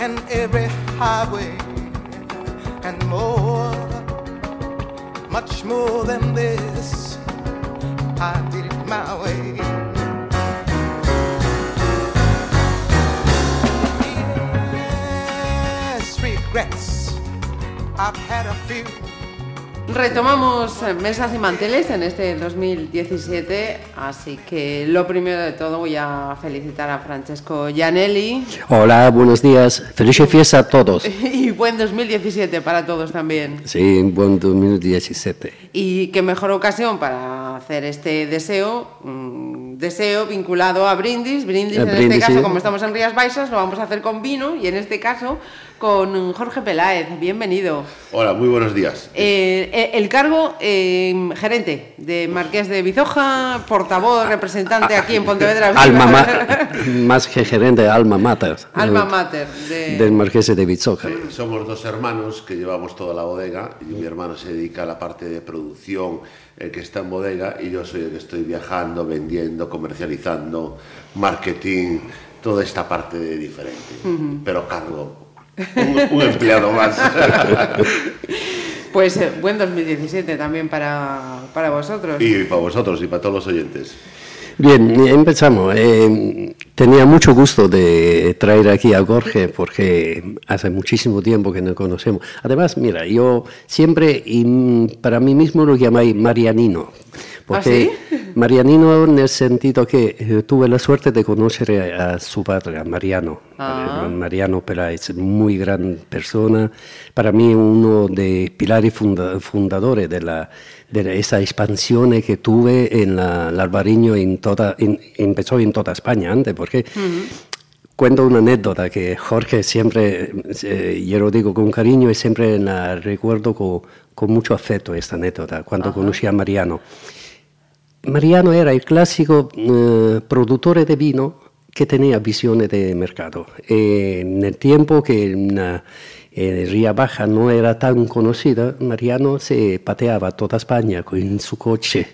and every highway and more, much more than this. I did it my way. Yes, regrets. I've had a few. Retomamos mesas y manteles en este 2017, así que lo primero de todo voy a felicitar a Francesco Gianelli Hola, buenos días. Feliz fiesta a todos. y buen 2017 para todos también. Sí, buen 2017. Y qué mejor ocasión para hacer este deseo, un deseo vinculado a brindis. Brindis A en brindis, este caso, sí. como estamos en Rías Baixas, lo vamos a hacer con vino y en este caso con Jorge Peláez. Bienvenido. Hola, muy buenos días. Eh, eh, el cargo eh, gerente de Marqués de Bizoja, portavoz, representante aquí en Pontevedra. Alma ma- más que gerente, alma mater. Alma eh, mater de- Del Marqués de Bizoja. Somos dos hermanos que llevamos toda la bodega y mi hermano se dedica a la parte de producción, el que está en bodega, y yo soy el que estoy viajando, vendiendo, comercializando, marketing, toda esta parte de diferente. Pero cargo un, un empleado más. Pues eh, buen 2017 también para, para vosotros. y para vosotros y para todos los oyentes. Bien, empezamos. Eh, tenía mucho gusto de traer aquí a Jorge porque hace muchísimo tiempo que no conocemos. Además, mira, yo siempre, y para mí mismo lo llamé Marianino. Porque Marianino en el sentido que eh, tuve la suerte de conocer a, a su padre, a Mariano. Ah. Mariano Peláez, muy gran persona. Para mí uno de pilares funda- fundadores de, la, de esa expansión que tuve en la, la Albariño en toda, en- empezó en toda España antes, porque cuento una anécdota que Jorge siempre, eh, yo lo digo con cariño y siempre la recuerdo con, con mucho afecto esta anécdota, cuando conocí a Mariano. Mariano era el clásico eh, productor de vino que tenía visiones de mercado. Eh, en el tiempo que en, eh, Ría Baja no era tan conocida, Mariano se pateaba toda España con su coche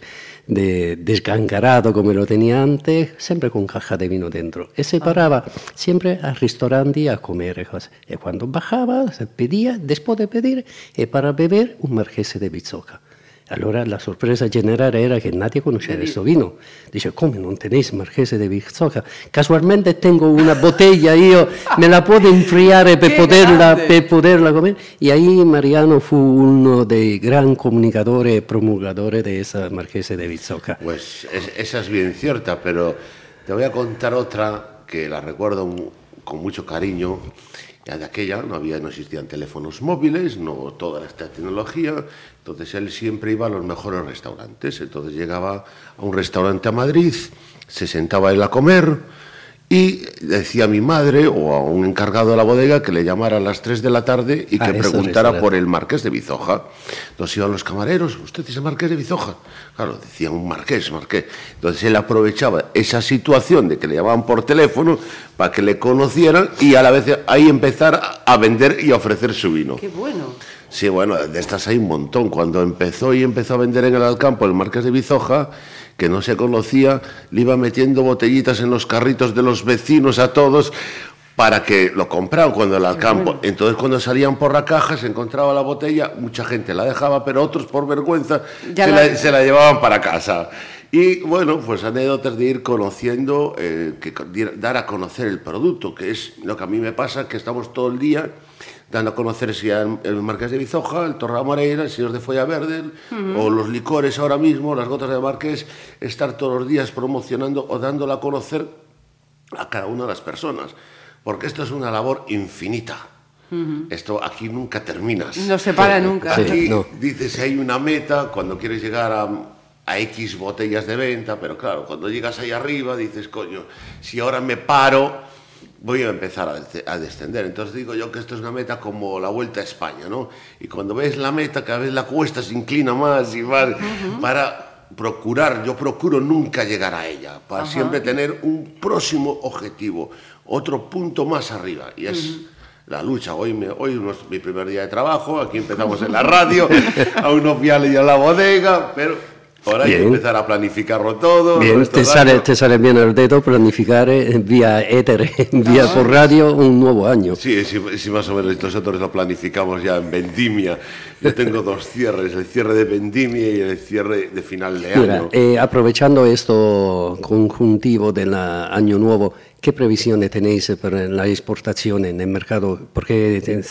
de desgangarado como lo tenía antes, siempre con caja de vino dentro. Y se paraba siempre al restaurante a comer. y cosas. Y cuando bajaba, se pedía, después de pedir, y para beber, un marqués de Bizzoca. Allora la sorpresa general era que nadie conocía questo vino. Dice, come non tenéis Marchese de Bizzoca? Casualmente tengo una botella, io me la puedo enfriare per Che poterla, per poterla comer. Y ahí Mariano fu uno dei gran comunicadores e promulgadores de esa Marchese de Bizzoca. Pues es- esa es bien cierta, pero te voy a contar otra que la recuerdo con mucho cariño. Ya de aquella no había, no existían teléfonos móviles, no toda esta tecnología. Entonces él siempre iba a los mejores restaurantes. Entonces llegaba a un restaurante a Madrid, se sentaba él a comer y decía a mi madre o a un encargado de la bodega que le llamara a las 3 de la tarde y Ah, que preguntara por el marqués de Bizoja. Entonces iban los camareros, usted es el marqués de Bizoja. Claro, decían un marqués, marqués. Entonces él aprovechaba esa situación de que le llamaban por teléfono para que le conocieran y a la vez ahí empezar a vender y a ofrecer su vino. Qué bueno. Sí, bueno, de estas hay un montón. Cuando empezó y empezó a vender en el Alcampo el Marqués de Bizoja, que no se conocía, le iba metiendo botellitas en los carritos de los vecinos a todos para que lo compraran cuando el Alcampo. Entonces, cuando salían por la caja, se encontraba la botella, mucha gente la dejaba, pero otros, por vergüenza, se, la- la, se la llevaban para casa. Y bueno, pues anécdotas de ir conociendo, eh, que dar a conocer el producto, que es lo que a mí me pasa, que estamos todo el día dando a conocer si el, el Marqués de Bizoja, el Torre Moreira, el Señor de Folla Verde, o los licores ahora mismo, las gotas de Marqués, estar todos los días promocionando o dándola a conocer a cada una de las personas. Porque esto es una labor infinita. Esto aquí nunca terminas. No se para nunca. Sí. Aquí no. dices hay una meta cuando quieres llegar a, a X botellas de venta, pero claro, cuando llegas ahí arriba dices, coño, si ahora me paro, voy a empezar a, descender. Entonces digo yo que esto es una meta como la Vuelta a España, ¿no? Y cuando ves la meta, cada vez la cuesta se inclina más y más para procurar, yo procuro nunca llegar a ella, para siempre tener un próximo objetivo, otro punto más arriba. Y es la lucha. Hoy, me, hoy es mi primer día de trabajo, aquí empezamos en la radio, aún no fui a la bodega, pero Ahora hay que empezar a planificarlo todo. Bien, te sale, te sale, bien el dedo planificar eh, vía éter, vía ah. por radio un nuevo año. Sí, sí, más o menos nosotros lo planificamos ya en vendimia. Yo tengo dos cierres, el cierre de vendimia y el cierre de final de año. Eh, aprovechando esto conjuntivo del año nuevo, ¿Qué previsiones tenéis para la exportación en el mercado? Porque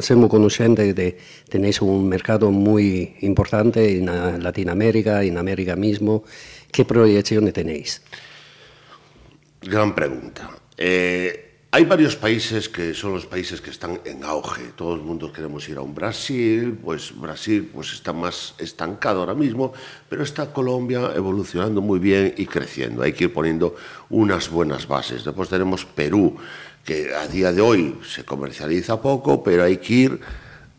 somos conscientes de que tenéis un mercado muy importante en Latinoamérica, en América mismo. ¿Qué proyecciones tenéis? Gran pregunta. Eh, hay varios países que son los países que están en auge. Todo el mundo queremos ir a un Brasil, pues Brasil pues está más estancado ahora mismo, pero está Colombia evolucionando muy bien y creciendo. Hay que ir poniendo unas buenas bases. Después tenemos Perú, que a día de hoy se comercializa poco, pero hay que ir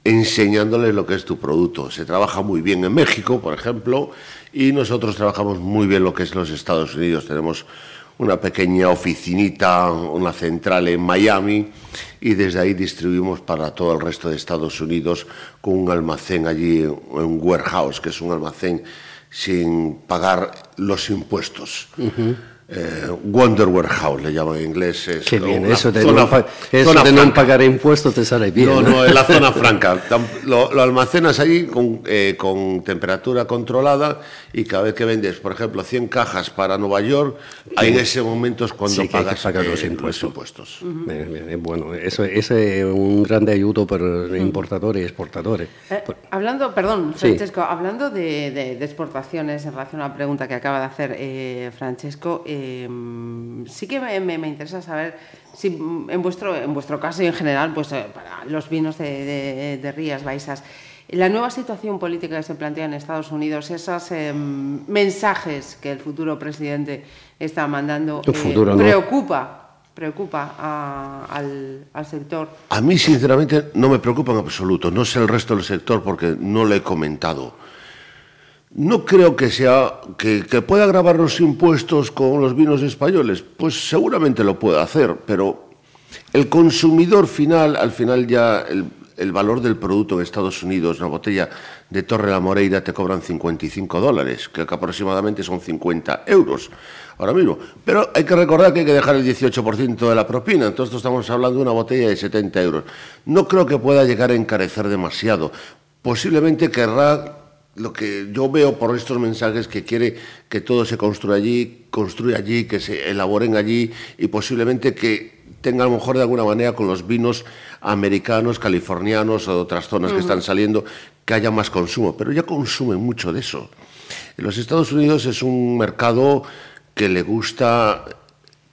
enseñándoles lo que es tu producto. Se trabaja muy bien en México, por ejemplo, y nosotros trabajamos muy bien lo que es los Estados Unidos. Tenemos una pequeña oficinita, una central en Miami y desde ahí distribuimos para todo el resto de Estados Unidos con un almacén allí, un warehouse, que es un almacén sin pagar los impuestos. Eh, Wonder Warehouse le llaman en inglés. Es Qué bien, eso de, no, pagar impuestos te sale bien. No, no, es la zona franca. Lo, almacenas allí con, eh, con, temperatura controlada y cada vez que vendes, por ejemplo, 100 cajas para Nueva York, ahí en ese momento es cuando pagas pagar los eh, impuestos. bueno, eso, es un gran ayudo para importadores y exportadores. hablando, perdón, Francesco, hablando de, de, exportaciones en relación a la pregunta que acaba de hacer Francesco, Em, sí que me, interesa saber si en vuestro, en vuestro caso y en general, pues eh, para los vinos de, Rías Baixas, la nueva situación política que se plantea en Estados Unidos, esos em, mensajes que el futuro presidente está mandando, eh, preocupa preocupa al, al, sector? A mí, sinceramente, no me preocupa en absoluto. No sé el resto del sector porque no lo he comentado. No creo que sea que, pueda grabar los impuestos con los vinos españoles. Pues seguramente lo puede hacer, pero el consumidor final, al final ya el, valor del producto en Estados Unidos, una botella de Torre la Moreira te cobran 55 dólares, que aproximadamente son 50 euros ahora mismo. Pero hay que recordar que hay que dejar el 18% de la propina, entonces estamos hablando de una botella de 70 euros. No creo que pueda llegar a encarecer demasiado. Posiblemente querrá lo que yo veo por estos mensajes que quiere que todo se construya allí, construya allí, que se elaboren allí y posiblemente que tenga a lo mejor de alguna manera con los vinos americanos, californianos o de otras zonas que están saliendo, que haya más consumo. Pero ya consumen mucho de eso. En los Estados Unidos es un mercado que le gusta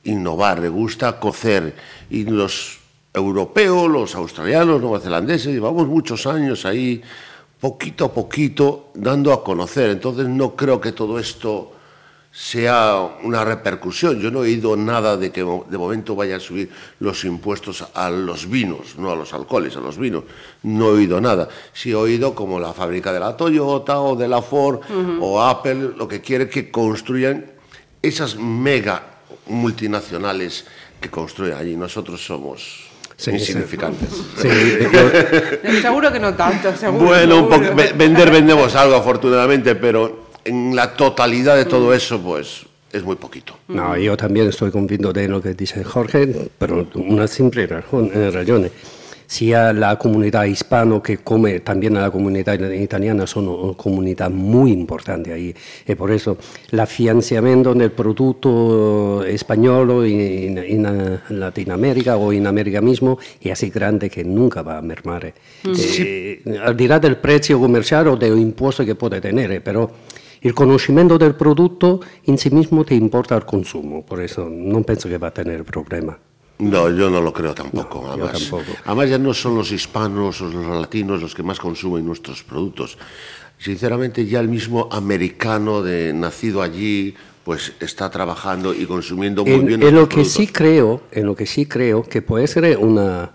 innovar, le gusta cocer y los europeos, los australianos, neozelandeses, llevamos muchos años ahí poquito a poquito dando a conocer. Entonces no creo que todo esto sea una repercusión. Yo no he oído nada de que de momento vaya a subir los impuestos a los vinos, no a los alcoholes, a los vinos. No he oído nada. Sí he oído como la fábrica de la Toyota o de la Ford o Apple, lo que quiere que construyan esas mega multinacionales que construyen allí. Nosotros somos insignificantes. seguro que no tanto. bueno, vender vendemos algo afortunadamente, pero en la totalidad de todo eso, pues es muy poquito. No, yo también estoy convencido de lo que dice Jorge, pero una simple razón, eh, razón sia la comunidad hispana que come también la comunidad italiana son una comunidad muy importante ahí y por eso el financiamiento del producto español en, en, Latinoamérica o en América mismo es así grande que nunca va a mermar. Eh, al dirá del precio comercial o del impuesto que puede tener, pero el conocimiento del producto en sí mismo te importa el consumo, por eso no pienso que va a tener problema. No, yo no lo creo tampoco. además. además, ya no son los hispanos o los latinos los que más consumen nuestros productos. Sinceramente, ya el mismo americano de nacido allí, pues está trabajando y consumiendo muy en, bien. En lo que sí creo, en lo que sí creo que puede ser una,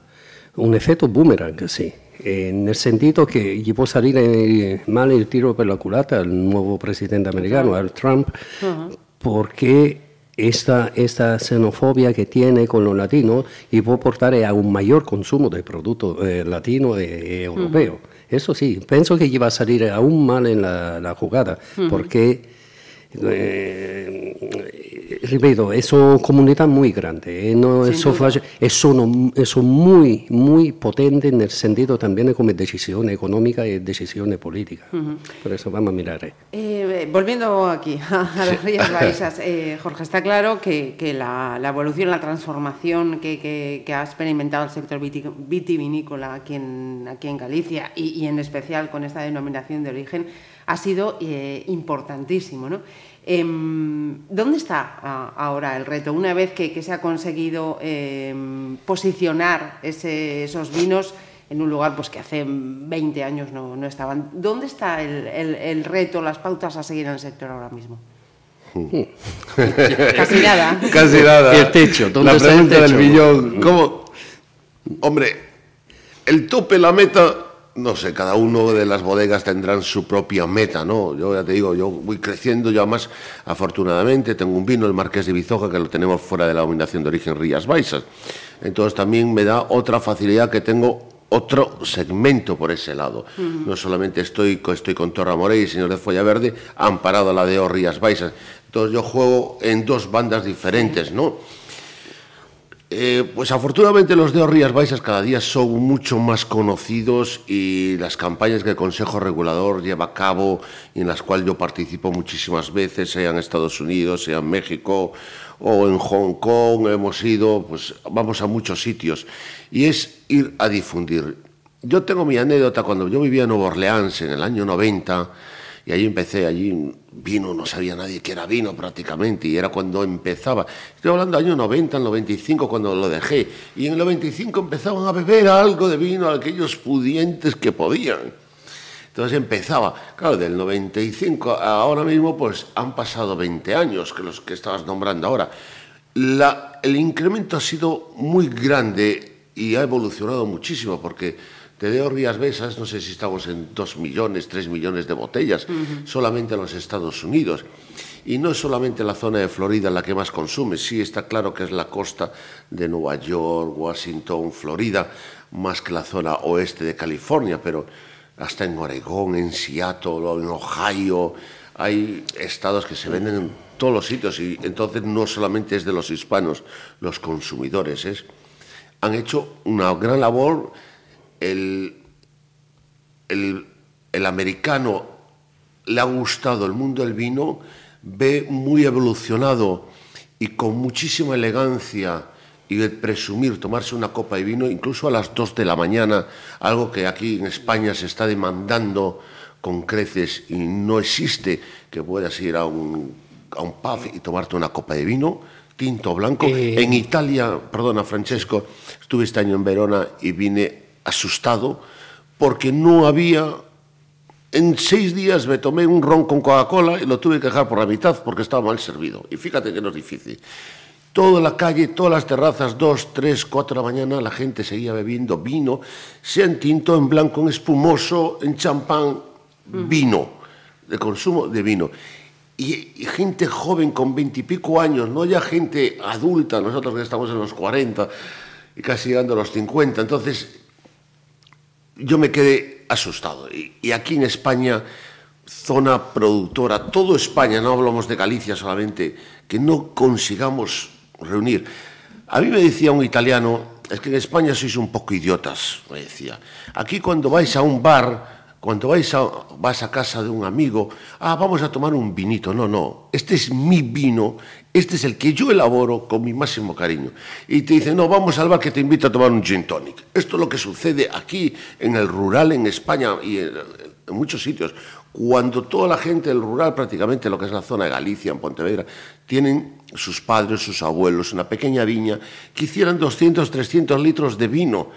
un efecto boomerang, sí. En el sentido que può salir mal el tiro por la culata al nuevo presidente americano, al Trump, porque esta, esta xenofobia que tiene con los latinos y puede portar a un mayor consumo de productos eh, latinos e, europeos. Eso sí, pienso que iba a salir aún mal en la, la jugada, porque eh, ripeto, es una comunidad muy grande, eh, sono, son muy, muy potentes en el sentido también como decisión económica y decisión política. Por eso vamos a mirar. Eh. eh volviendo aquí a, las Rías Baixas, eh, Jorge, está claro que, que la, la, evolución, la transformación que, que, que, ha experimentado el sector vitivinícola aquí en, aquí en Galicia y, y en especial con esta denominación de origen ha sido eh, importantísimo. ¿no? Eh, ¿Dónde está ah, ahora el reto? Una vez que, que se ha conseguido eh, posicionar ese, esos vinos en un lugar pues, que hace 20 años no, no estaban, ¿dónde está el, el, el, reto, las pautas a seguir en el sector ahora mismo? Casi nada. Casi nada. El techo. ¿dónde la pregunta el techo? del millón. ¿Cómo? Hombre, el tope, la meta no sé, cada uno de las bodegas tendrán su propia meta, ¿no? Yo ya te digo, yo voy creciendo, yo además, afortunadamente, tengo un vino, el Marqués de Bizoja, que lo tenemos fuera de la dominación de origen Rías Baixas. Entonces también me da otra facilidad que tengo otro segmento por ese lado. Uh -huh. No solamente estoy, estoy con Torra Morey y Señor de Folla Verde, amparado a la de Rías Baixas. Entonces yo juego en dos bandas diferentes, ¿no? Eh, pues afortunadamente los de Rías Baixas cada día son mucho más conocidos y las campañas que el Consejo Regulador lleva a cabo y en las cuales yo participo muchísimas veces, sea en Estados Unidos, sea en México o en Hong Kong, hemos ido, pues vamos a muchos sitios y es ir a difundir. Yo tengo mi anécdota cuando yo vivía en Nueva Orleans en el año 90 y allí empecé, allí vino, no sabía nadie que era vino prácticamente, y era cuando empezaba. Estoy hablando del año 90, el 95, cuando lo dejé, y en el 95 empezaban a beber algo de vino aquellos pudientes que podían. Entonces empezaba, claro, del 95 a ahora mismo, pues han pasado 20 años, que los que estabas nombrando ahora. El incremento ha sido muy grande y ha evolucionado muchísimo, porque te deo Rías Besas, no sé si estamos en 2 millones, 3 millones de botellas, uh -huh. solamente en los Estados Unidos. Y no es solamente la zona de Florida la que más consume, sí está claro que es la costa de Nueva York, Washington, Florida, más que la zona oeste de California, pero hasta en Oregón, en Seattle, en Ohio, hay estados que se venden en todos los sitios y entonces no solamente es de los hispanos, los consumidores, es, han hecho una gran labor el, el, el, americano le ha gustado el mundo del vino, ve muy evolucionado y con muchísima elegancia y el presumir tomarse una copa de vino, incluso a las 2 de la mañana, algo que aquí en España se está demandando con creces y no existe que puedas ir a un, a un pub y tomarte una copa de vino, tinto blanco. Eh... En Italia, perdona Francesco, estuve este año en Verona y vine asustado porque no había... En seis días me tomé un ron con Coca-Cola y lo tuve que dejar por la mitad porque estaba mal servido. Y fíjate que no es difícil. Toda la calle, todas las terrazas, dos, tres, cuatro de la mañana, la gente seguía bebiendo vino, sea en tinto, en blanco, en espumoso, en champán, vino, de consumo de vino. Y, y, gente joven con veintipico años, no ya gente adulta, nosotros que estamos en los 40 y casi llegando a los 50. Entonces, yo me quedé asustado. Y, aquí en España, zona productora, todo España, no hablamos de Galicia solamente, que no consigamos reunir. A mí me decía un italiano, es que en España sois un poco idiotas, me decía. Aquí cuando vais a un bar, cuando vais a, vas a casa de un amigo, ah, vamos a tomar un vinito. No, no, este es mi vino, este es el que yo elaboro con mi máximo cariño. Y te dicen, no, vamos al bar que te invito a tomar un gin tonic. Esto es lo que sucede aquí, en el rural, en España y en, en muchos sitios. Cuando toda la gente del rural, prácticamente lo que es la zona de Galicia, en Pontevedra, tienen sus padres, sus abuelos, una pequeña viña, que hicieran 200, 300 litros de vino.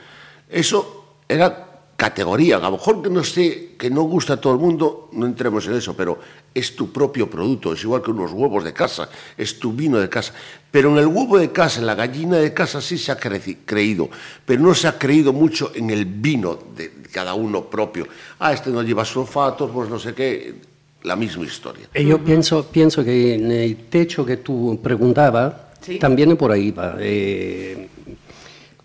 Eso era categoría. A lo mejor que no sé, que no gusta a todo el mundo, no entremos en eso, pero es tu propio producto, es igual que unos huevos de casa, es tu vino de casa. Pero en el huevo de casa, en la gallina de casa sí se ha creído, pero no se ha creído mucho en el vino de cada uno propio. Ah, este no lleva sulfatos, pues no sé qué, la misma historia. Eh, yo pienso, pienso que en el techo que tú preguntabas, también por ahí va. Eh,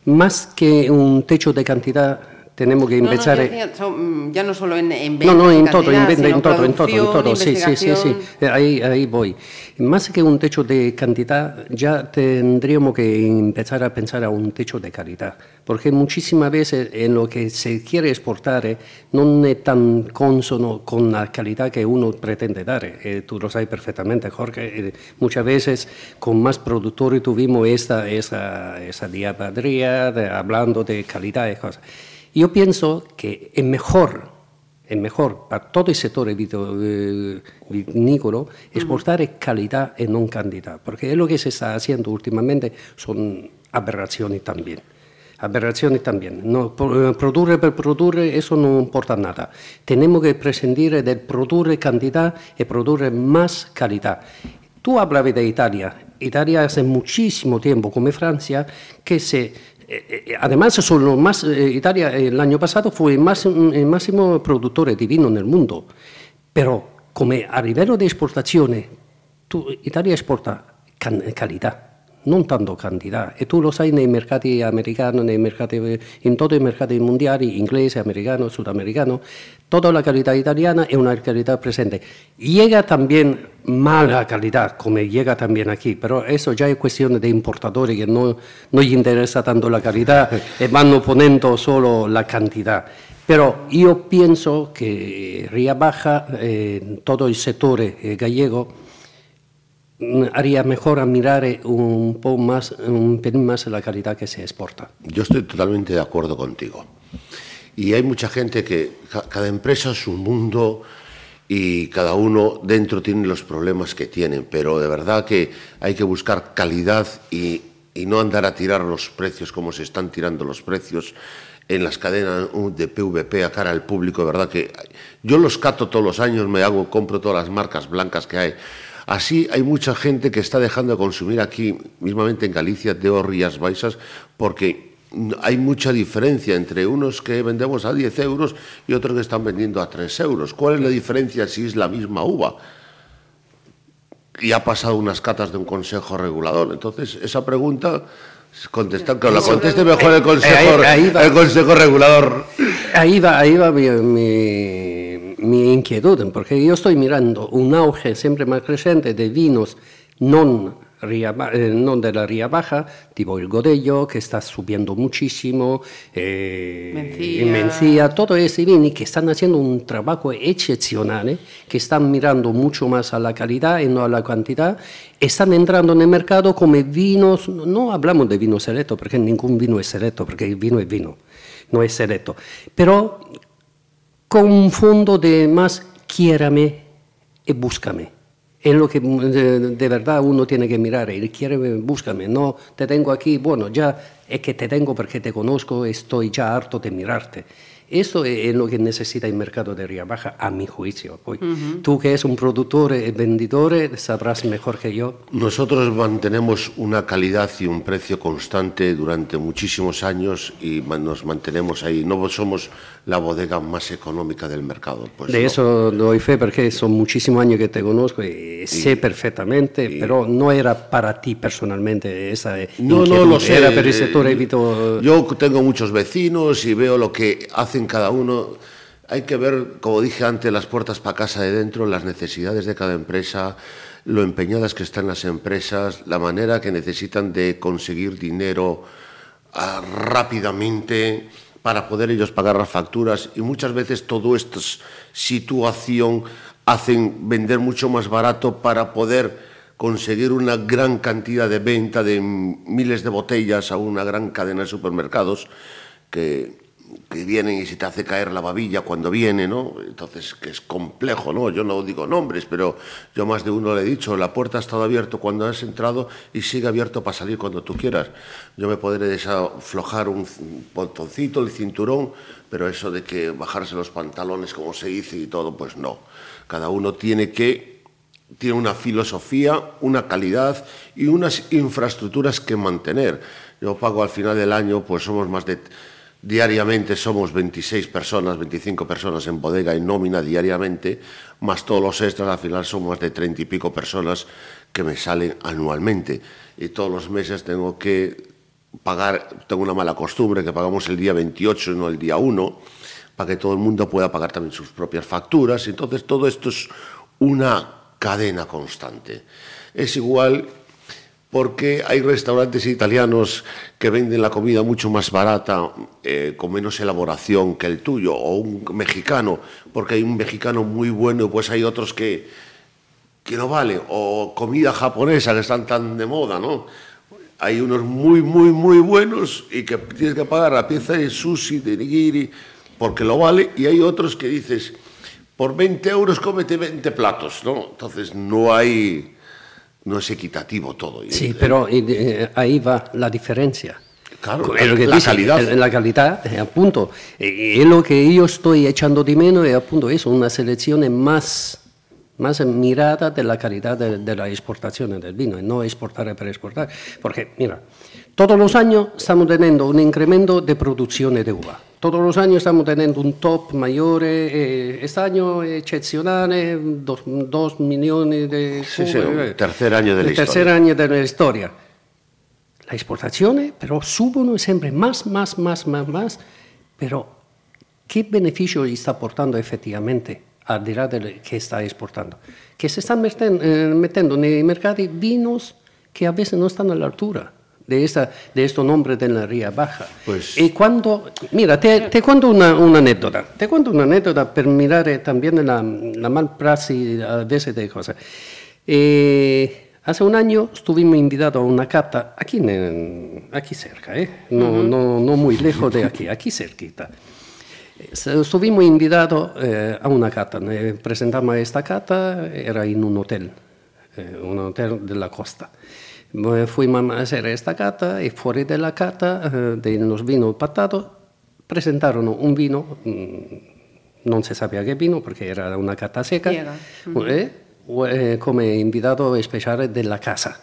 más que un techo de cantidad, tenemos que empezar... Mm, ya no solo en, en No, no, en todo, en, en, todo, en todo, en todo, sí, sí, sí, sí, ahí, ahí voy. Más que un techo de cantidad, ya tendríamos que empezar a pensar a un techo de calidad, porque muchísimas veces en lo que se quiere exportar eh, no es tan consono con la calidad que uno pretende dar. Eh, tú lo sabes perfectamente, Jorge. Eh, muchas veces con más productores tuvimos esta, esa, esa diabadría hablando de calidad y cosas. Yo pienso que es mejor, es mejor para todo el sector eh, vinícola exportar calidad y no cantidad, porque es lo que se está haciendo últimamente, son aberraciones también. Aberraciones también. No, eh, produrre per produrre, eso no importa nada. Tenemos que prescindir del produrre cantidad y produrre más calidad. Tú hablabas de Italia. Italia hace muchísimo tiempo, como Francia, que se eh, eh, además, son más, eh, Italia el año pasado fue el, máximo productor de vino en el mundo, pero como a nivel de exportaciones, Italia exporta calidad, no tanto cantidad. Y tú lo el mercado americano, en, el mercado, en todo el mercado mundial, inglés, americano, sudamericano, toda la calidad italiana es una calidad presente. Llega también mala calidad, como llega también aquí, pero eso ya es cuestión de importadores que no, no les interesa tanto la calidad y van poniendo solo la cantidad. Pero yo pienso que Ría Baja, eh, todo el sector eh, gallego, haría mejor a mirar eh, un poco más, un pelín más la calidad que se exporta. Yo estoy totalmente de acuerdo contigo. Y hay mucha gente que cada empresa es un mundo y cada uno dentro tiene los problemas que tienen, pero de verdad que hay que buscar calidad y, no andar a tirar los precios como se están tirando los precios en las cadenas de PVP a cara al público, de verdad que yo los cato todos los años, me hago, compro todas las marcas blancas que hay. Así hay mucha gente que está dejando de consumir aquí, mismamente en Galicia, de Rías Baixas, porque hay mucha diferencia entre unos que vendemos a 10 euros y otros que están vendiendo a 3 euros. ¿Cuál es la diferencia si es la misma uva? Y ha pasado unas catas de un consejo regulador. Entonces, esa pregunta contesta, que la conteste mejor el consejo, el consejo regulador. Ahí va, ahí va mi, mi, mi, inquietud, porque yo estoy mirando un auge siempre más creciente de vinos no Ría, eh, non della Ría Baja, tipo il Godello, che sta subiendo muchísimo, eh, Mencía. Mencía, todos esos vini que están haciendo un trabajo excepcional, que están mirando mucho más a la calidad y no a la cantidad, están entrando en el mercado como vinos, no hablamos de vino selecto, porque ningún vino es selecto, porque el vino es vino, no es selecto, pero con un fondo de más quiérame y búscame es lo que de, verdad uno tiene que mirar. Y quiere, búscame, no te tengo aquí, bueno, ya es que te tengo porque te conozco, estoy ya harto de mirarte. Eso es lo que necesita el mercado de Ría Baja, a mi juicio. Tú que eres un productor y vendedor, sabrás mejor que yo. Nosotros mantenemos una calidad y un precio constante durante muchísimos años y nos mantenemos ahí. No somos la bodega más económica del mercado. Pues de eso doy fe porque son muchísimos años que te conozco y, sé perfectamente, pero no era para ti personalmente esa No, no lo sé. Era para el sector evito... Yo tengo muchos vecinos y veo lo que hacen cada uno. Hay que ver, como dije antes, las puertas para casa de dentro, las necesidades de cada empresa, lo empeñadas que están las empresas, la manera que necesitan de conseguir dinero ah, rápidamente para poder ellos pagar las facturas y muchas veces todo esta situación hacen vender mucho más barato para poder conseguir una gran cantidad de venta de miles de botellas a una gran cadena de supermercados que que vienen y se te hace caer la babilla cuando viene, ¿no? Entonces, que es complejo, ¿no? Yo no digo nombres, pero yo más de uno le he dicho, la puerta ha estado abierta cuando has entrado y sigue abierto para salir cuando tú quieras. Yo me podré desaflojar un botoncito, el cinturón, pero eso de que bajarse los pantalones, como se dice y todo, pues no. Cada uno tiene que tiene una filosofía, una calidad y unas infraestructuras que mantener. Yo pago al final del año, pues somos más de Diariamente somos 26 personas, 25 personas en bodega y nómina diariamente, más todos los extras, al final son más de 30 y pico personas que me salen anualmente. Y todos los meses tengo que pagar, tengo una mala costumbre, que pagamos el día 28 y no el día 1, para que todo el mundo pueda pagar también sus propias facturas. Entonces todo esto es una cadena constante. Es igual porque hay restaurantes italianos que venden la comida mucho más barata, eh, con menos elaboración que el tuyo, o un mexicano, porque hay un mexicano muy bueno pues hay otros que, que no vale, o comida japonesa que están tan de moda, ¿no? Hay unos muy, muy, muy buenos y que tienes que pagar la pieza de sushi, de nigiri, porque lo vale, y hay otros que dices, por 20 euros cómete 20 platos, ¿no? Entonces no hay no es equitativo todo. Sí, pero eh, ahí va la diferencia. Claro, la, calidad. La calidad, eh, appunto. Es lo que yo estoy echando de menos, es appunto eso, una selección más, más mirada de la calidad de, de la exportación del vino, no exportar para exportar. Porque, mira, todos los años estamos teniendo un incremento de producción de uva. Todos los años estamos teniendo un top mayor, eh, este año excepcional, dos, millones de... Sí, sí, tercer año de la historia. tercer año de la historia. La exportación, pero suben siempre más, más, más, más, más, pero ¿qué beneficio está aportando efectivamente al dirá de que está exportando? Que se están metiendo, eh, metiendo en el mercado vinos que a veces no están a la altura de, esta, de estos nombres de la Ría Baja. Pues... Y cuando, mira, te, te cuento una, una, anécdota, te cuento una anécdota para mirar eh, también la, la mal praxis a veces de cosas. Eh, hace un año estuvimos invitados a una cata aquí, en, aquí cerca, ¿eh? no, no, no, muy lejos de aquí, aquí cerquita. Estuvimos invitados eh, a una cata, presentamos esta cata, era en un hotel, eh, un hotel de la costa. Fuimos a hacer esta cata y fuera de la cata, eh, de los vinos patados, presentaron un vino, mm, no se sabía qué vino porque era una cata seca, eh, eh, como invitado especial de la casa.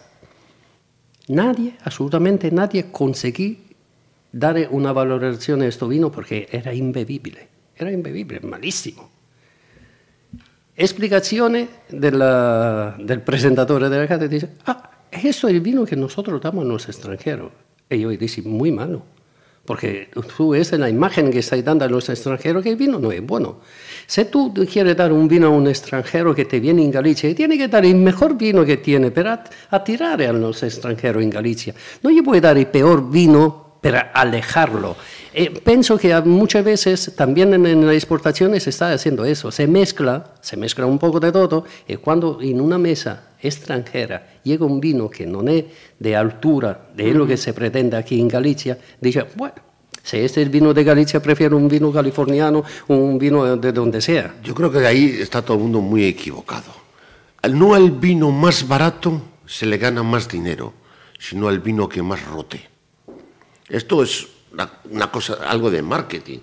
Nadie, absolutamente nadie, conseguí dar una valoración a este vino porque era imbebible, era imbebible, malísimo. Explicaciones del presentador de la cata dice, ah, eso es el vino que nosotros damos a los extranjeros. Yo dije, muy malo. Porque tú ves la imagen que estás dando a los extranjeros que el vino no es bueno. Si tú quieres dar un vino a un extranjero que te viene en Galicia, tiene que dar el mejor vino que tiene para atirar a los extranjeros en Galicia. No le puede dar el peor vino para alejarlo. Eh, pienso que muchas veces también en, en, las exportaciones se está haciendo eso. Se mezcla, se mezcla un poco de todo y cuando en una mesa extranjera llega un vino que no es de altura de lo que se pretende aquí en Galicia, dice, bueno, si este es vino de Galicia, prefiero un vino californiano, un vino de donde sea. Yo creo que ahí está todo el mundo muy equivocado. No al vino más barato se le gana más dinero, sino al vino que más rote. Esto es una, cosa, algo de marketing.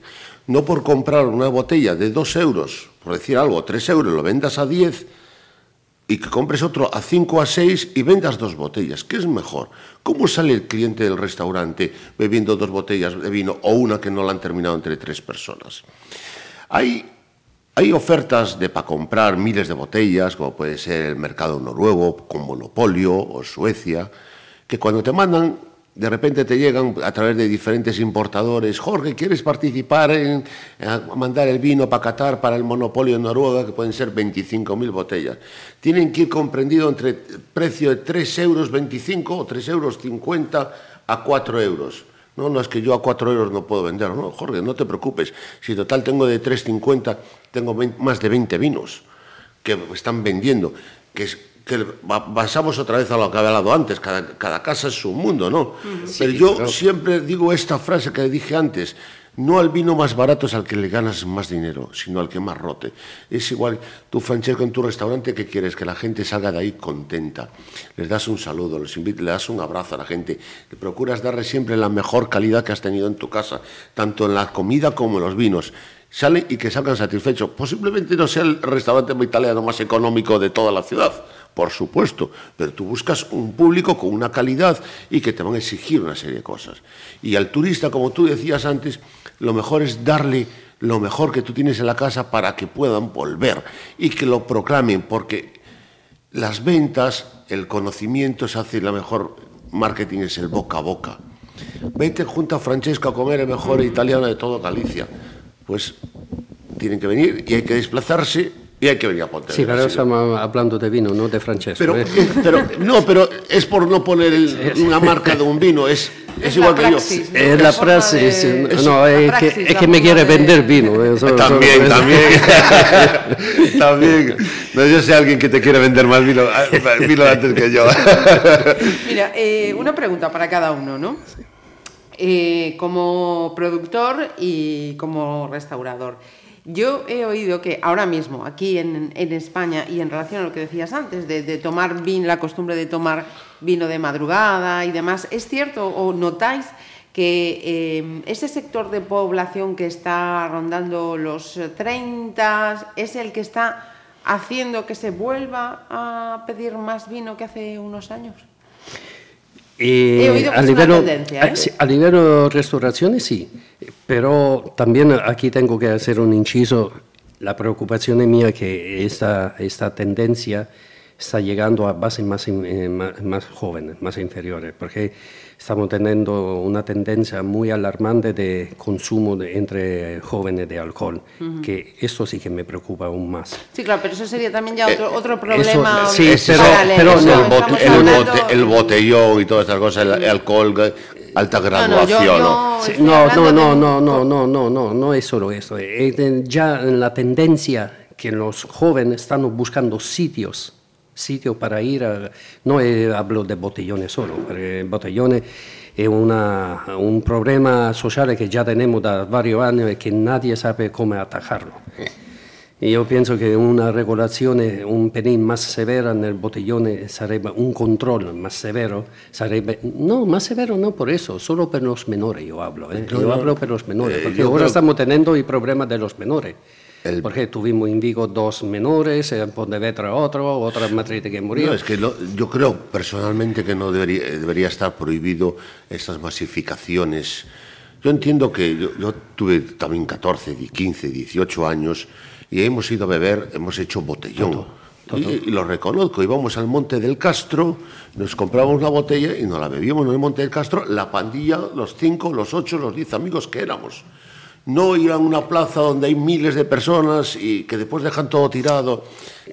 No por comprar una botella de dos euros, por decir algo, tres euros, lo vendas a diez, y que compres otro a 5 a 6 y vendas dos botellas. ¿Qué es mejor? ¿Cómo sale el cliente del restaurante bebiendo dos botellas de vino o una que no la han terminado entre tres personas? Hay, hay ofertas de para comprar miles de botellas, como puede ser el mercado noruego con Monopolio o Suecia, que cuando te mandan de repente te llegan a través de diferentes importadores, Jorge, ¿quieres participar en, mandar el vino para Qatar para el monopolio en Noruega, que pueden ser 25.000 botellas? Tienen que ir comprendido entre precio de 3,25 euros o 3,50 euros a 4 euros. No, no es que yo a 4 euros no puedo vender, no, Jorge, no te preocupes. Si total tengo de 3,50, tengo más de 20 vinos que están vendiendo, que es que basamos otra vez a lo que había hablado antes, cada, casa es su mundo, ¿no? Pero yo siempre digo esta frase que dije antes, no al vino más barato es al que le ganas más dinero, sino al que más rote. Es igual, tú, Francesco, en tu restaurante, ¿qué quieres? Que la gente salga de ahí contenta. Les das un saludo, les invitas, le das un abrazo a la gente. Le procuras darle siempre la mejor calidad que has tenido en tu casa, tanto en la comida como en los vinos. Salen y que salgan satisfechos. Posiblemente no sea el restaurante italiano más económico de toda la ciudad, por supuesto, pero tú buscas un público con una calidad y que te van a exigir una serie de cosas. Y al turista, como tú decías antes, lo mejor es darle lo mejor que tú tienes en la casa para que puedan volver y que lo proclamen, porque las ventas, el conocimiento se hace, la mejor marketing es el boca a boca. Vete junto a Francesco a comer el mejor italiano de todo Galicia. Pues tienen que venir y hay que desplazarse y hay que venir a Pontevedra. Sí, pero estamos hablando de vino, no de Francesco. Pero, ¿eh? pero, no, pero es por no poner el- una marca de un vino, es, es, Es igual que yo. Es La de- no, Es no, la es, praxis, que, es la que me quiere de- vender vino. eh, También, también. también. No, yo sé alguien que te quiere vender más vino, vino antes que yo. Mira, eh, una pregunta para cada uno, ¿no? Eh, como productor y como restaurador. Yo he oído que ahora mismo, aquí en, España, y en relación a lo que decías antes, de, tomar vino, la costumbre de tomar vino de madrugada y demás, ¿es cierto o notáis que eh, ese sector de población que está rondando los eh, 30 es el que está haciendo que se vuelva a pedir más vino que hace unos años? Eh, He oído que a livello- tendencia, ¿eh? a- a livello restaurazione sí, pero también aquí tengo que hacer un inciso. La preocupación es mía que esta, esta tendencia está llegando a bases más, eh, más, más jóvenes, más inferiores, porque estamos teniendo una tendencia muy alarmante de consumo de- entre jóvenes de alcohol, que esto sí que me preocupa aún más. Sí, claro, pero eso sería también ya Eh, otro, otro problema sí, Ese pero- pero ¿no? no, el, bote- el, hablando- bote- el botellón y todas estas cosas, el, el alcohol, alta No, no, graduación. yo- ¿no? yo Sí, estoy no, no, no, no, no, no, no, no, no es solo eso. Es de- ya en la tendencia que los jóvenes están buscando sitios, sitios para ir a... No eh, hablo de botellones solo, porque botellones es una, un problema social que ya tenemos da varios años y que nadie sabe cómo atajarlo. Y yo pienso que una regolazione un pelín más severa nel botellone sarebbe un controllo más severo, sarebbe, no, más severo no por eso, solo per los menores yo hablo, ¿eh? yo hablo per los menores, Eh, porque yo ahora creo- estamos teniendo el problema de los menores. El- Porque tuvimos en Vigo dos menores, en Pontevedra otro, otra en Madrid que murió. No, es que no- yo creo personalmente que no debería, debería estar prohibido estas masificaciones. Yo entiendo que yo, yo tuve también 14, 15, 18 años y hemos ido a beber, hemos hecho botellón. Y, y lo reconozco, íbamos al Monte del Castro, nos comprábamos una botella y nos la bebíamos en el Monte del Castro, la pandilla, los cinco, los ocho, los diez amigos que éramos. No ir a una plaza donde hay miles de personas y que después dejan todo tirado.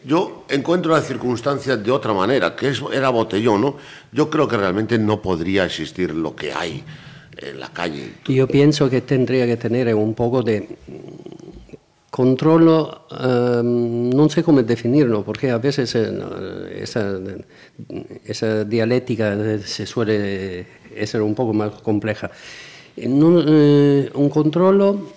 Yo encuentro las circunstancias de otra manera, que es, era botellón, ¿no? Yo creo que realmente no podría existir lo que hay en la calle. Io penso che tendría que tener un poco de controllo, ehm, non so come definirlo, porque a veces eh, no, esa, esa dialéctica eh, se suele essere un poco más compleja. Eh, non- eh, un controllo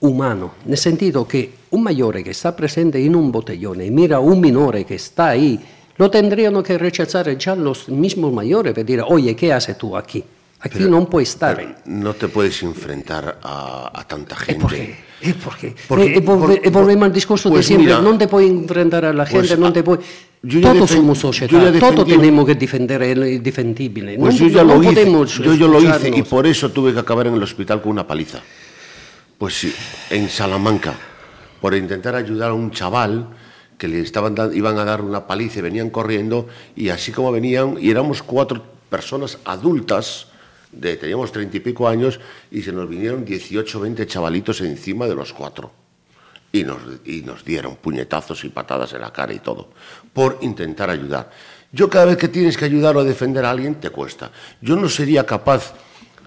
umano, nel sentido che un maggiore che sta presente in un botellone e mira a un minore che sta ahí, lo tendrían que rechazar ya los mismos mayores per dire, oye, ¿qué haces tú aquí? Aquí Pero- puoi stare. Pero no te puedes enfrentar a, a tanta gente. perché? E perché? Porque- e, e volve- por- e volvemos al discorso pues de siempre, mira, non te puoi enfrentar a la pues, gente, non ah, te puoi... defen- somos yo società, tenemos que defender el indefendible. Pues non, yo ya non lo hice, yo, lo hice y por eso tuve que acabar en el hospital con una paliza. Pues sí, en Salamanca, por intentar ayudar a un chaval que le estaban dan- iban a dar una paliza y venían corriendo y así como venían, y éramos cuatro personas adultas, de, teníamos treinta y pico años y se nos vinieron 18 20 chavalitos encima de los cuatro. Y nos, y nos dieron puñetazos y patadas en la cara y todo, por intentar ayudar. Yo cada vez que tienes que ayudar o defender a alguien, te cuesta. Yo no sería capaz,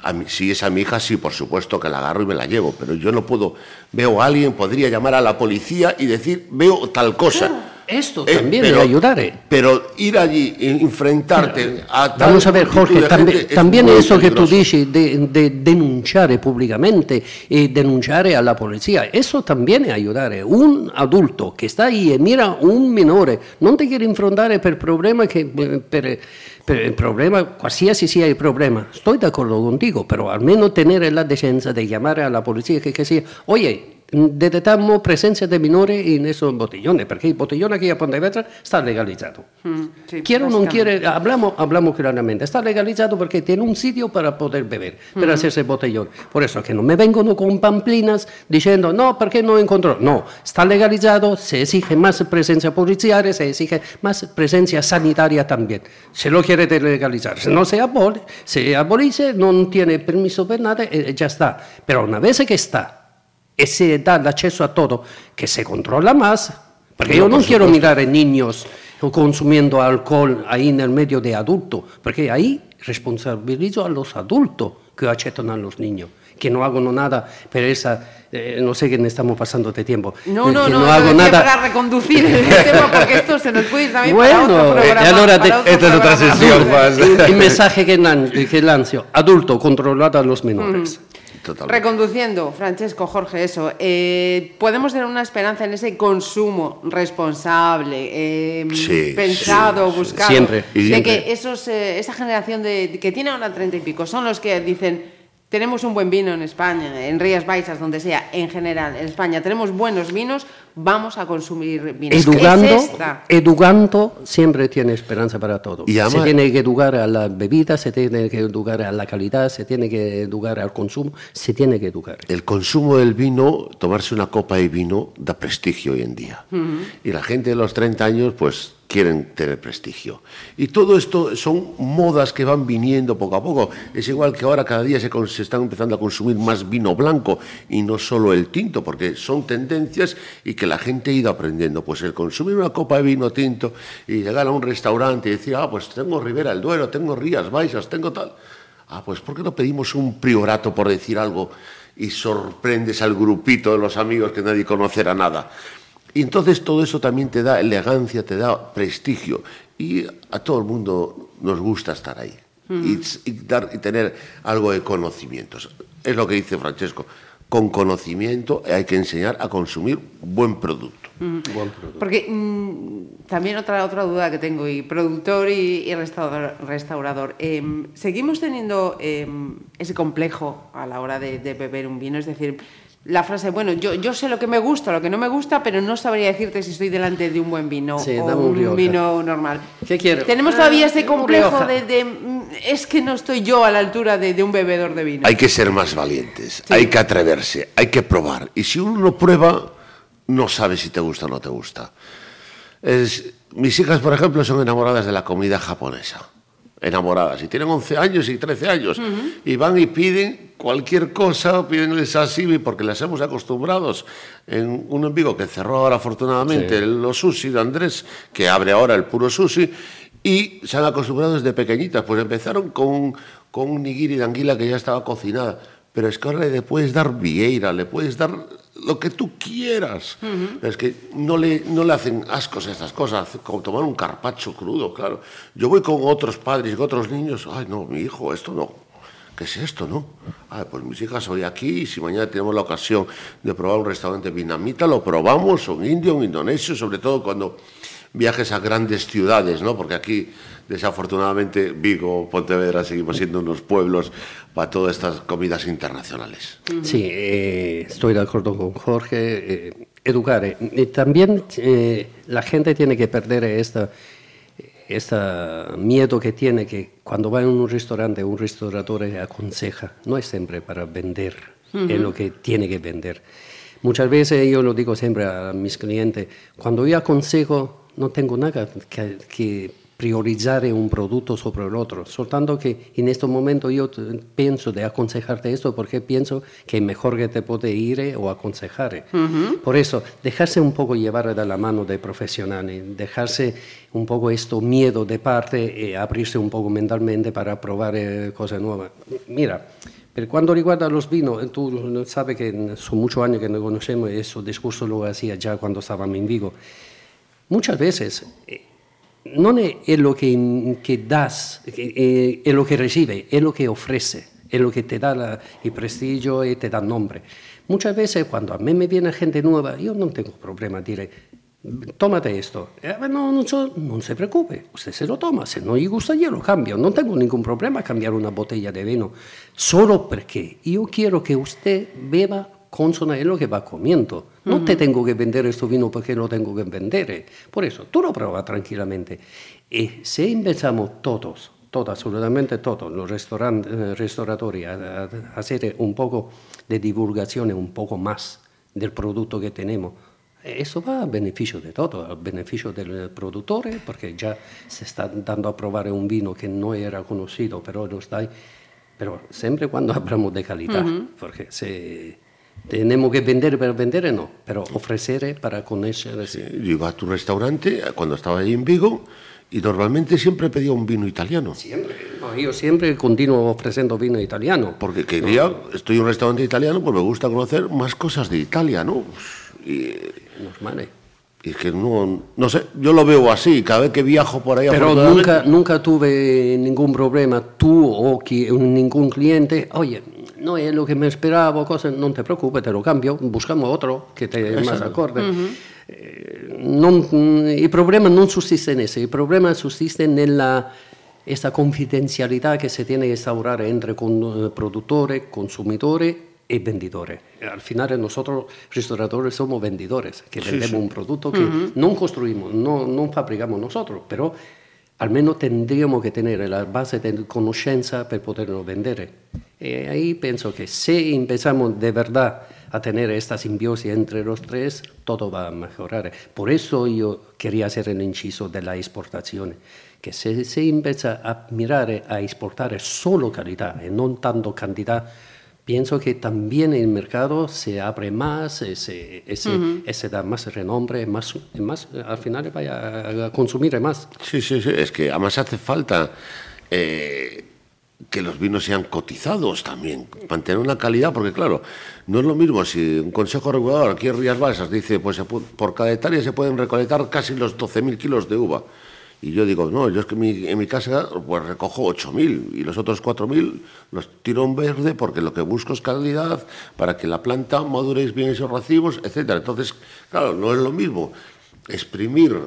a si es a mi hija, sí, por supuesto que la agarro y me la llevo, pero yo no puedo, veo a alguien, podría llamar a la policía y decir, veo tal cosa. Esto eh, también es ayudar. Eh. Pero ir allí, e enfrentarte a tal Vamos a ver, Jorge, también, también eso que tú dices de, de, denunciar públicamente y denunciar a la policía, eso también es ayudar. Un adulto que está ahí y mira un menor, no te quiere enfrentar por problema que... Per, per el problema, qualsiasi sia il problema, estoy de acuerdo contigo, pero al menos tener la decencia de llamar a la policía que, que sea, oye, detectamos presencia de menores en esos botellones, porque el botellón aquí a Pontevedra está legalizado. Mm, quiero o no quiere, hablamos, hablamos claramente, está legalizado porque tiene un sitio para poder beber, para hacerse botellón. Por eso que no me vengo con pamplinas diciendo, no, porque no encontró. No, está legalizado, se exige más presencia policial, se exige más presencia sanitaria también. Se lo quiere legalizar. Si no se abole, se abolice, no tiene permiso para nada, eh, ya está. Pero una vez que está, y se da el acceso a todo, que se controla más, porque yo no quiero mirar a niños consumiendo alcohol ahí en el medio de adultos, porque ahí responsabilizo a los adultos que aceptan a los niños, que no hago nada, pero esa, eh, no sé qué estamos pasando de tiempo. No, no, no, no, hago nada. para reconducir el tema, porque esto se nos puede ir también bueno, para otro programa. Te, esta es otra sesión más. El, mensaje que, que lancio, adulto, controlado a los menores. Reconduciendo, Francesco, Jorge, eso, eh, podemos tener una esperanza en ese consumo responsable, em, pensado, buscado. Siempre. De que esos, eh, esa generación de, que tiene ahora treinta y pico son los que dicen tenemos un buen vino en España, en Rías Baixas, donde sea, en general, en España tenemos buenos vinos, vamos a consumir vinos. Educando, educando siempre tiene esperanza para todo. se tiene que educar a la bebida, se tiene que educar a la calidad, se tiene que educar al consumo, se tiene que educar. El consumo del vino, tomarse una copa de vino, da prestigio hoy en día. Y la gente de los 30 años, pues quieren tener prestigio. Y todo esto son modas que van viniendo poco a poco. Es igual que ahora cada día se, se, están empezando a consumir más vino blanco y no solo el tinto, porque son tendencias y que la gente ha ido aprendiendo. Pues el consumir una copa de vino tinto y llegar a un restaurante y decir, ah, pues tengo Ribera el Duero, tengo Rías Baixas, tengo tal. Ah, pues ¿por qué no pedimos un priorato por decir algo y sorprendes al grupito de los amigos que nadie conocerá nada? Y entonces todo eso también te da elegancia, te da prestigio. Y a todo el mundo nos gusta estar ahí y, dar, y tener algo de conocimientos. Es lo que dice Francesco. Con conocimiento hay que enseñar a consumir buen producto. Porque mm, también otra, otra duda que tengo, y productor y, restaurador, em, seguimos teniendo em, ese complejo a la hora de, de beber un vino, es decir, la frase, bueno, yo, yo sé lo que me gusta, lo que no me gusta, pero no sabría decirte si estoy delante de un buen vino o un, vino normal. ¿Qué quiero? Tenemos todavía ese complejo de, mm, es que no estoy yo a la altura de, un bebedor de vino. Hay que ser más valientes, hay que atreverse, hay que probar. Y si uno no prueba, no sabe si te gusta o no te gusta. mis hijas, por ejemplo, son enamoradas de la comida japonesa enamoradas. Y tienen 11 años y 13 años y van y piden cualquier cosa, piden el sashimi porque las hemos acostumbrados. En un envigo que cerró ahora afortunadamente los sushi de Andrés, que abre ahora el puro sushi y se han acostumbrado desde pequeñitas, pues empezaron con, con un nigiri de anguila que ya estaba cocinada, pero es que ahora le puedes dar vieira, le puedes dar lo que tú quieras. Es que no le, no le hacen ascos a estas cosas, como tomar un carpacho crudo, claro. Yo voy con otros padres y con otros niños, ay, no, mi hijo, esto no. ¿Qué es esto, no? Ay, pues mis hijas hoy aquí y si mañana tenemos la ocasión de probar un restaurante vietnamita, lo probamos, un indio, un indonesio, sobre todo cuando viajes a grandes ciudades, ¿no? Porque aquí desafortunadamente Vigo, Pontevedra seguimos siendo unos pueblos para todas estas comidas internacionales. Sí, eh, estoy de acuerdo con Jorge. Eh, educar. Eh, también la gente tiene que perder esta, este miedo que tiene que cuando va a un restaurante, un restaurador aconseja, no es siempre para vender, es lo que tiene que vender. Muchas veces yo lo digo siempre a mis clientes, cuando yo aconsejo, no tengo nada que, que priorizar un producto sobre el otro, soltanto que en este momento yo pienso de aconsejarte esto porque pienso que mejor que te puede ir eh, o aconsejar. Por eso, dejarse un poco llevar de la mano de profesionales, dejarse un poco esto miedo de parte y eh, abrirse un poco mentalmente para probar eh, cosas nuevas. Mira, pero cuando riguarda los vinos, tú sabes que son muchos años que nos conocemos y ese discurso lo hacía ya cuando estábamos en Vigo muchas veces eh, no es lo que, que das, eh, es lo que recibe, es lo que ofrece, es lo que te da el prestigio y te da nombre. Muchas veces cuando a mí me viene gente nueva, yo no tengo problema decir, tómate esto. Eh, no, no, no, se preocupe, usted se lo toma, si no le gusta yo lo cambio, no tengo ningún problema cambiar una botella de vino, solo porque yo quiero que usted beba consona es lo que va comiendo. No te tengo que vender este vino porque lo tengo que vender. Por eso, tú lo pruebas tranquilamente. Y si empezamos todos, todos, absolutamente todos, los restaurantes, eh, restauratori, a, hacer un poco de divulgación, un poco más del producto que tenemos, eso va a beneficio de todo, a beneficio del productor, porque ya se está dando a probar un vino que no era conocido, pero lo está Pero siempre cuando hablamos de calidad, porque se tenemos que vender para vender, no, pero ofrecer para conocer. Sí, yo iba a tu restaurante cuando estaba ahí en Vigo y normalmente siempre pedía un vino italiano. Siempre, yo siempre continuo ofreciendo vino italiano. Porque quería, estoy en un restaurante italiano, pues me gusta conocer más cosas de Italia, ¿no? Y, Normale. Y es que no, no sé, yo lo veo así, cada vez que viajo por ahí... Pero nunca, nunca tuve ningún problema, tú o ningún cliente, oye, no es lo que me esperaba, cosa, no te preocupes, te lo cambio, buscamos otro que te más acorde. Eh, el problema no subsiste en eso, el problema subsiste en la, esta confidencialidad que se tiene que instaurar entre con, eh, productores, consumidores y vendedores. Al final nosotros, restauradores, somos vendedores, que vendemos un producto que no construimos, no, no fabricamos nosotros, pero almeno tendríamos que tener la base de conoscenza per poterlo vendere. E ahí penso che se empezamos de verdad a tener esta simbiosis entre los tres, todo va a mejorar. Por eso yo quería hacer el inciso de la exportación, que se, se empieza a mirar a exportar solo calidad y no tanto cantidad, pienso que también el mercado se abre más, se, se da más renombre, más, más, al final vaya a consumir más. Sí, sí, sí, es que además hace falta eh, que los vinos sean cotizados también, mantener una calidad, porque claro, no es lo mismo si un consejo regulador aquí en Rías Baixas dice, pues por cada hectárea se pueden recolectar casi los 12.000 kilos de uva y yo digo, no, yo es que en mi casa pues recojo 8.000 y los otros 4.000 los tiro en verde porque lo que busco es calidad para que la planta madure bien esos racimos, etc. Entonces, claro, no es lo mismo exprimir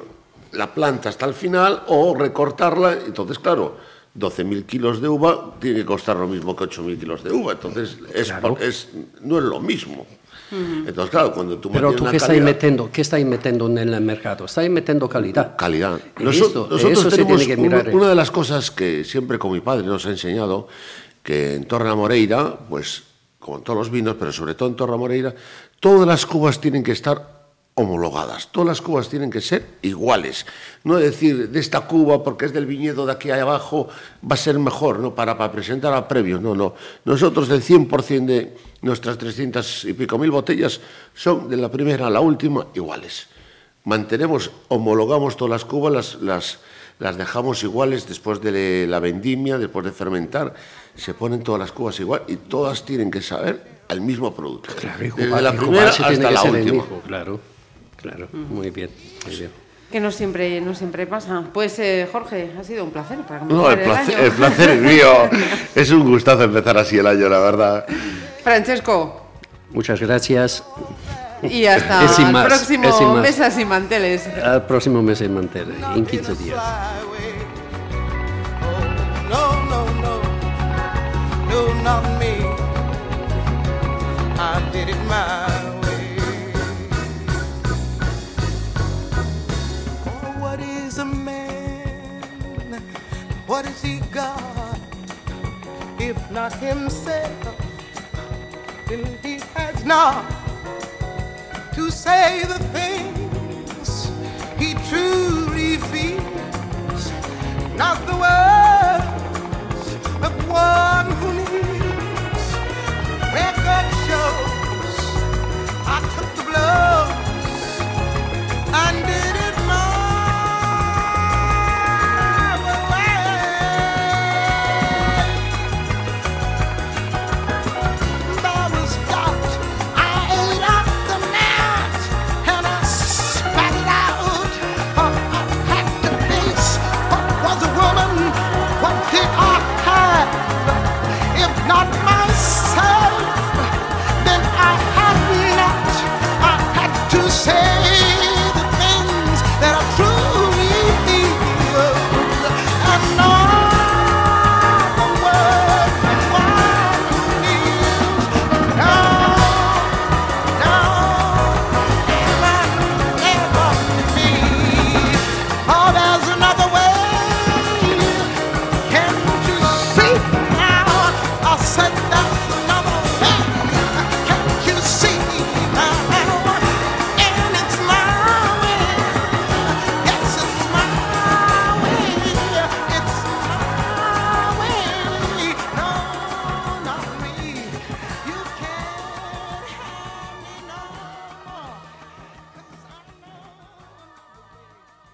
la planta hasta el final o recortarla. Entonces, claro, 12.000 kilos de uva tiene que costar lo mismo que 8.000 kilos de uva. Entonces, es, no es lo mismo. Entonces, claro, cuando tú Pero tú, ¿qué estáis metiendo, ¿qué estáis metiendo en el mercado? Estáis metiendo calidad. Calidad. nosotros tenemos una de las cosas que siempre con mi padre nos ha enseñado, que en Torre Moreira, pues, como en todos los vinos, pero sobre todo en Torre Moreira, todas las cubas tienen que estar homologadas. Todas las cubas tienen que ser iguales. No decir, de esta cuba, porque es del viñedo de aquí abajo, va a ser mejor, ¿no? Para, para presentar a previos. No, no. Nosotros del 100% de nuestras 300 y pico mil botellas son de la primera a la última iguales. Mantenemos, homologamos todas las cubas, las, las, las dejamos iguales después de la vendimia, después de fermentar. Se ponen todas las cubas igual y todas tienen que saber al mismo producto. Claro, Desde la primera hasta la última. claro. Claro, muy bien, muy bien. Que no siempre, no siempre pasa. Pues eh, Jorge, ha sido un placer. Para no, el placer, el, placer es mío. es un gustazo empezar así el año, la verdad. Francesco. Muchas gracias. Y hasta el próximo Mesas y Manteles. Al próximo Mesas y Manteles, en 15 días. No, no, no, no, not me. I did it my What has he got If not himself, then he has not to say the things he truly feels, not the words of one who needs. Record shows I took the blows and did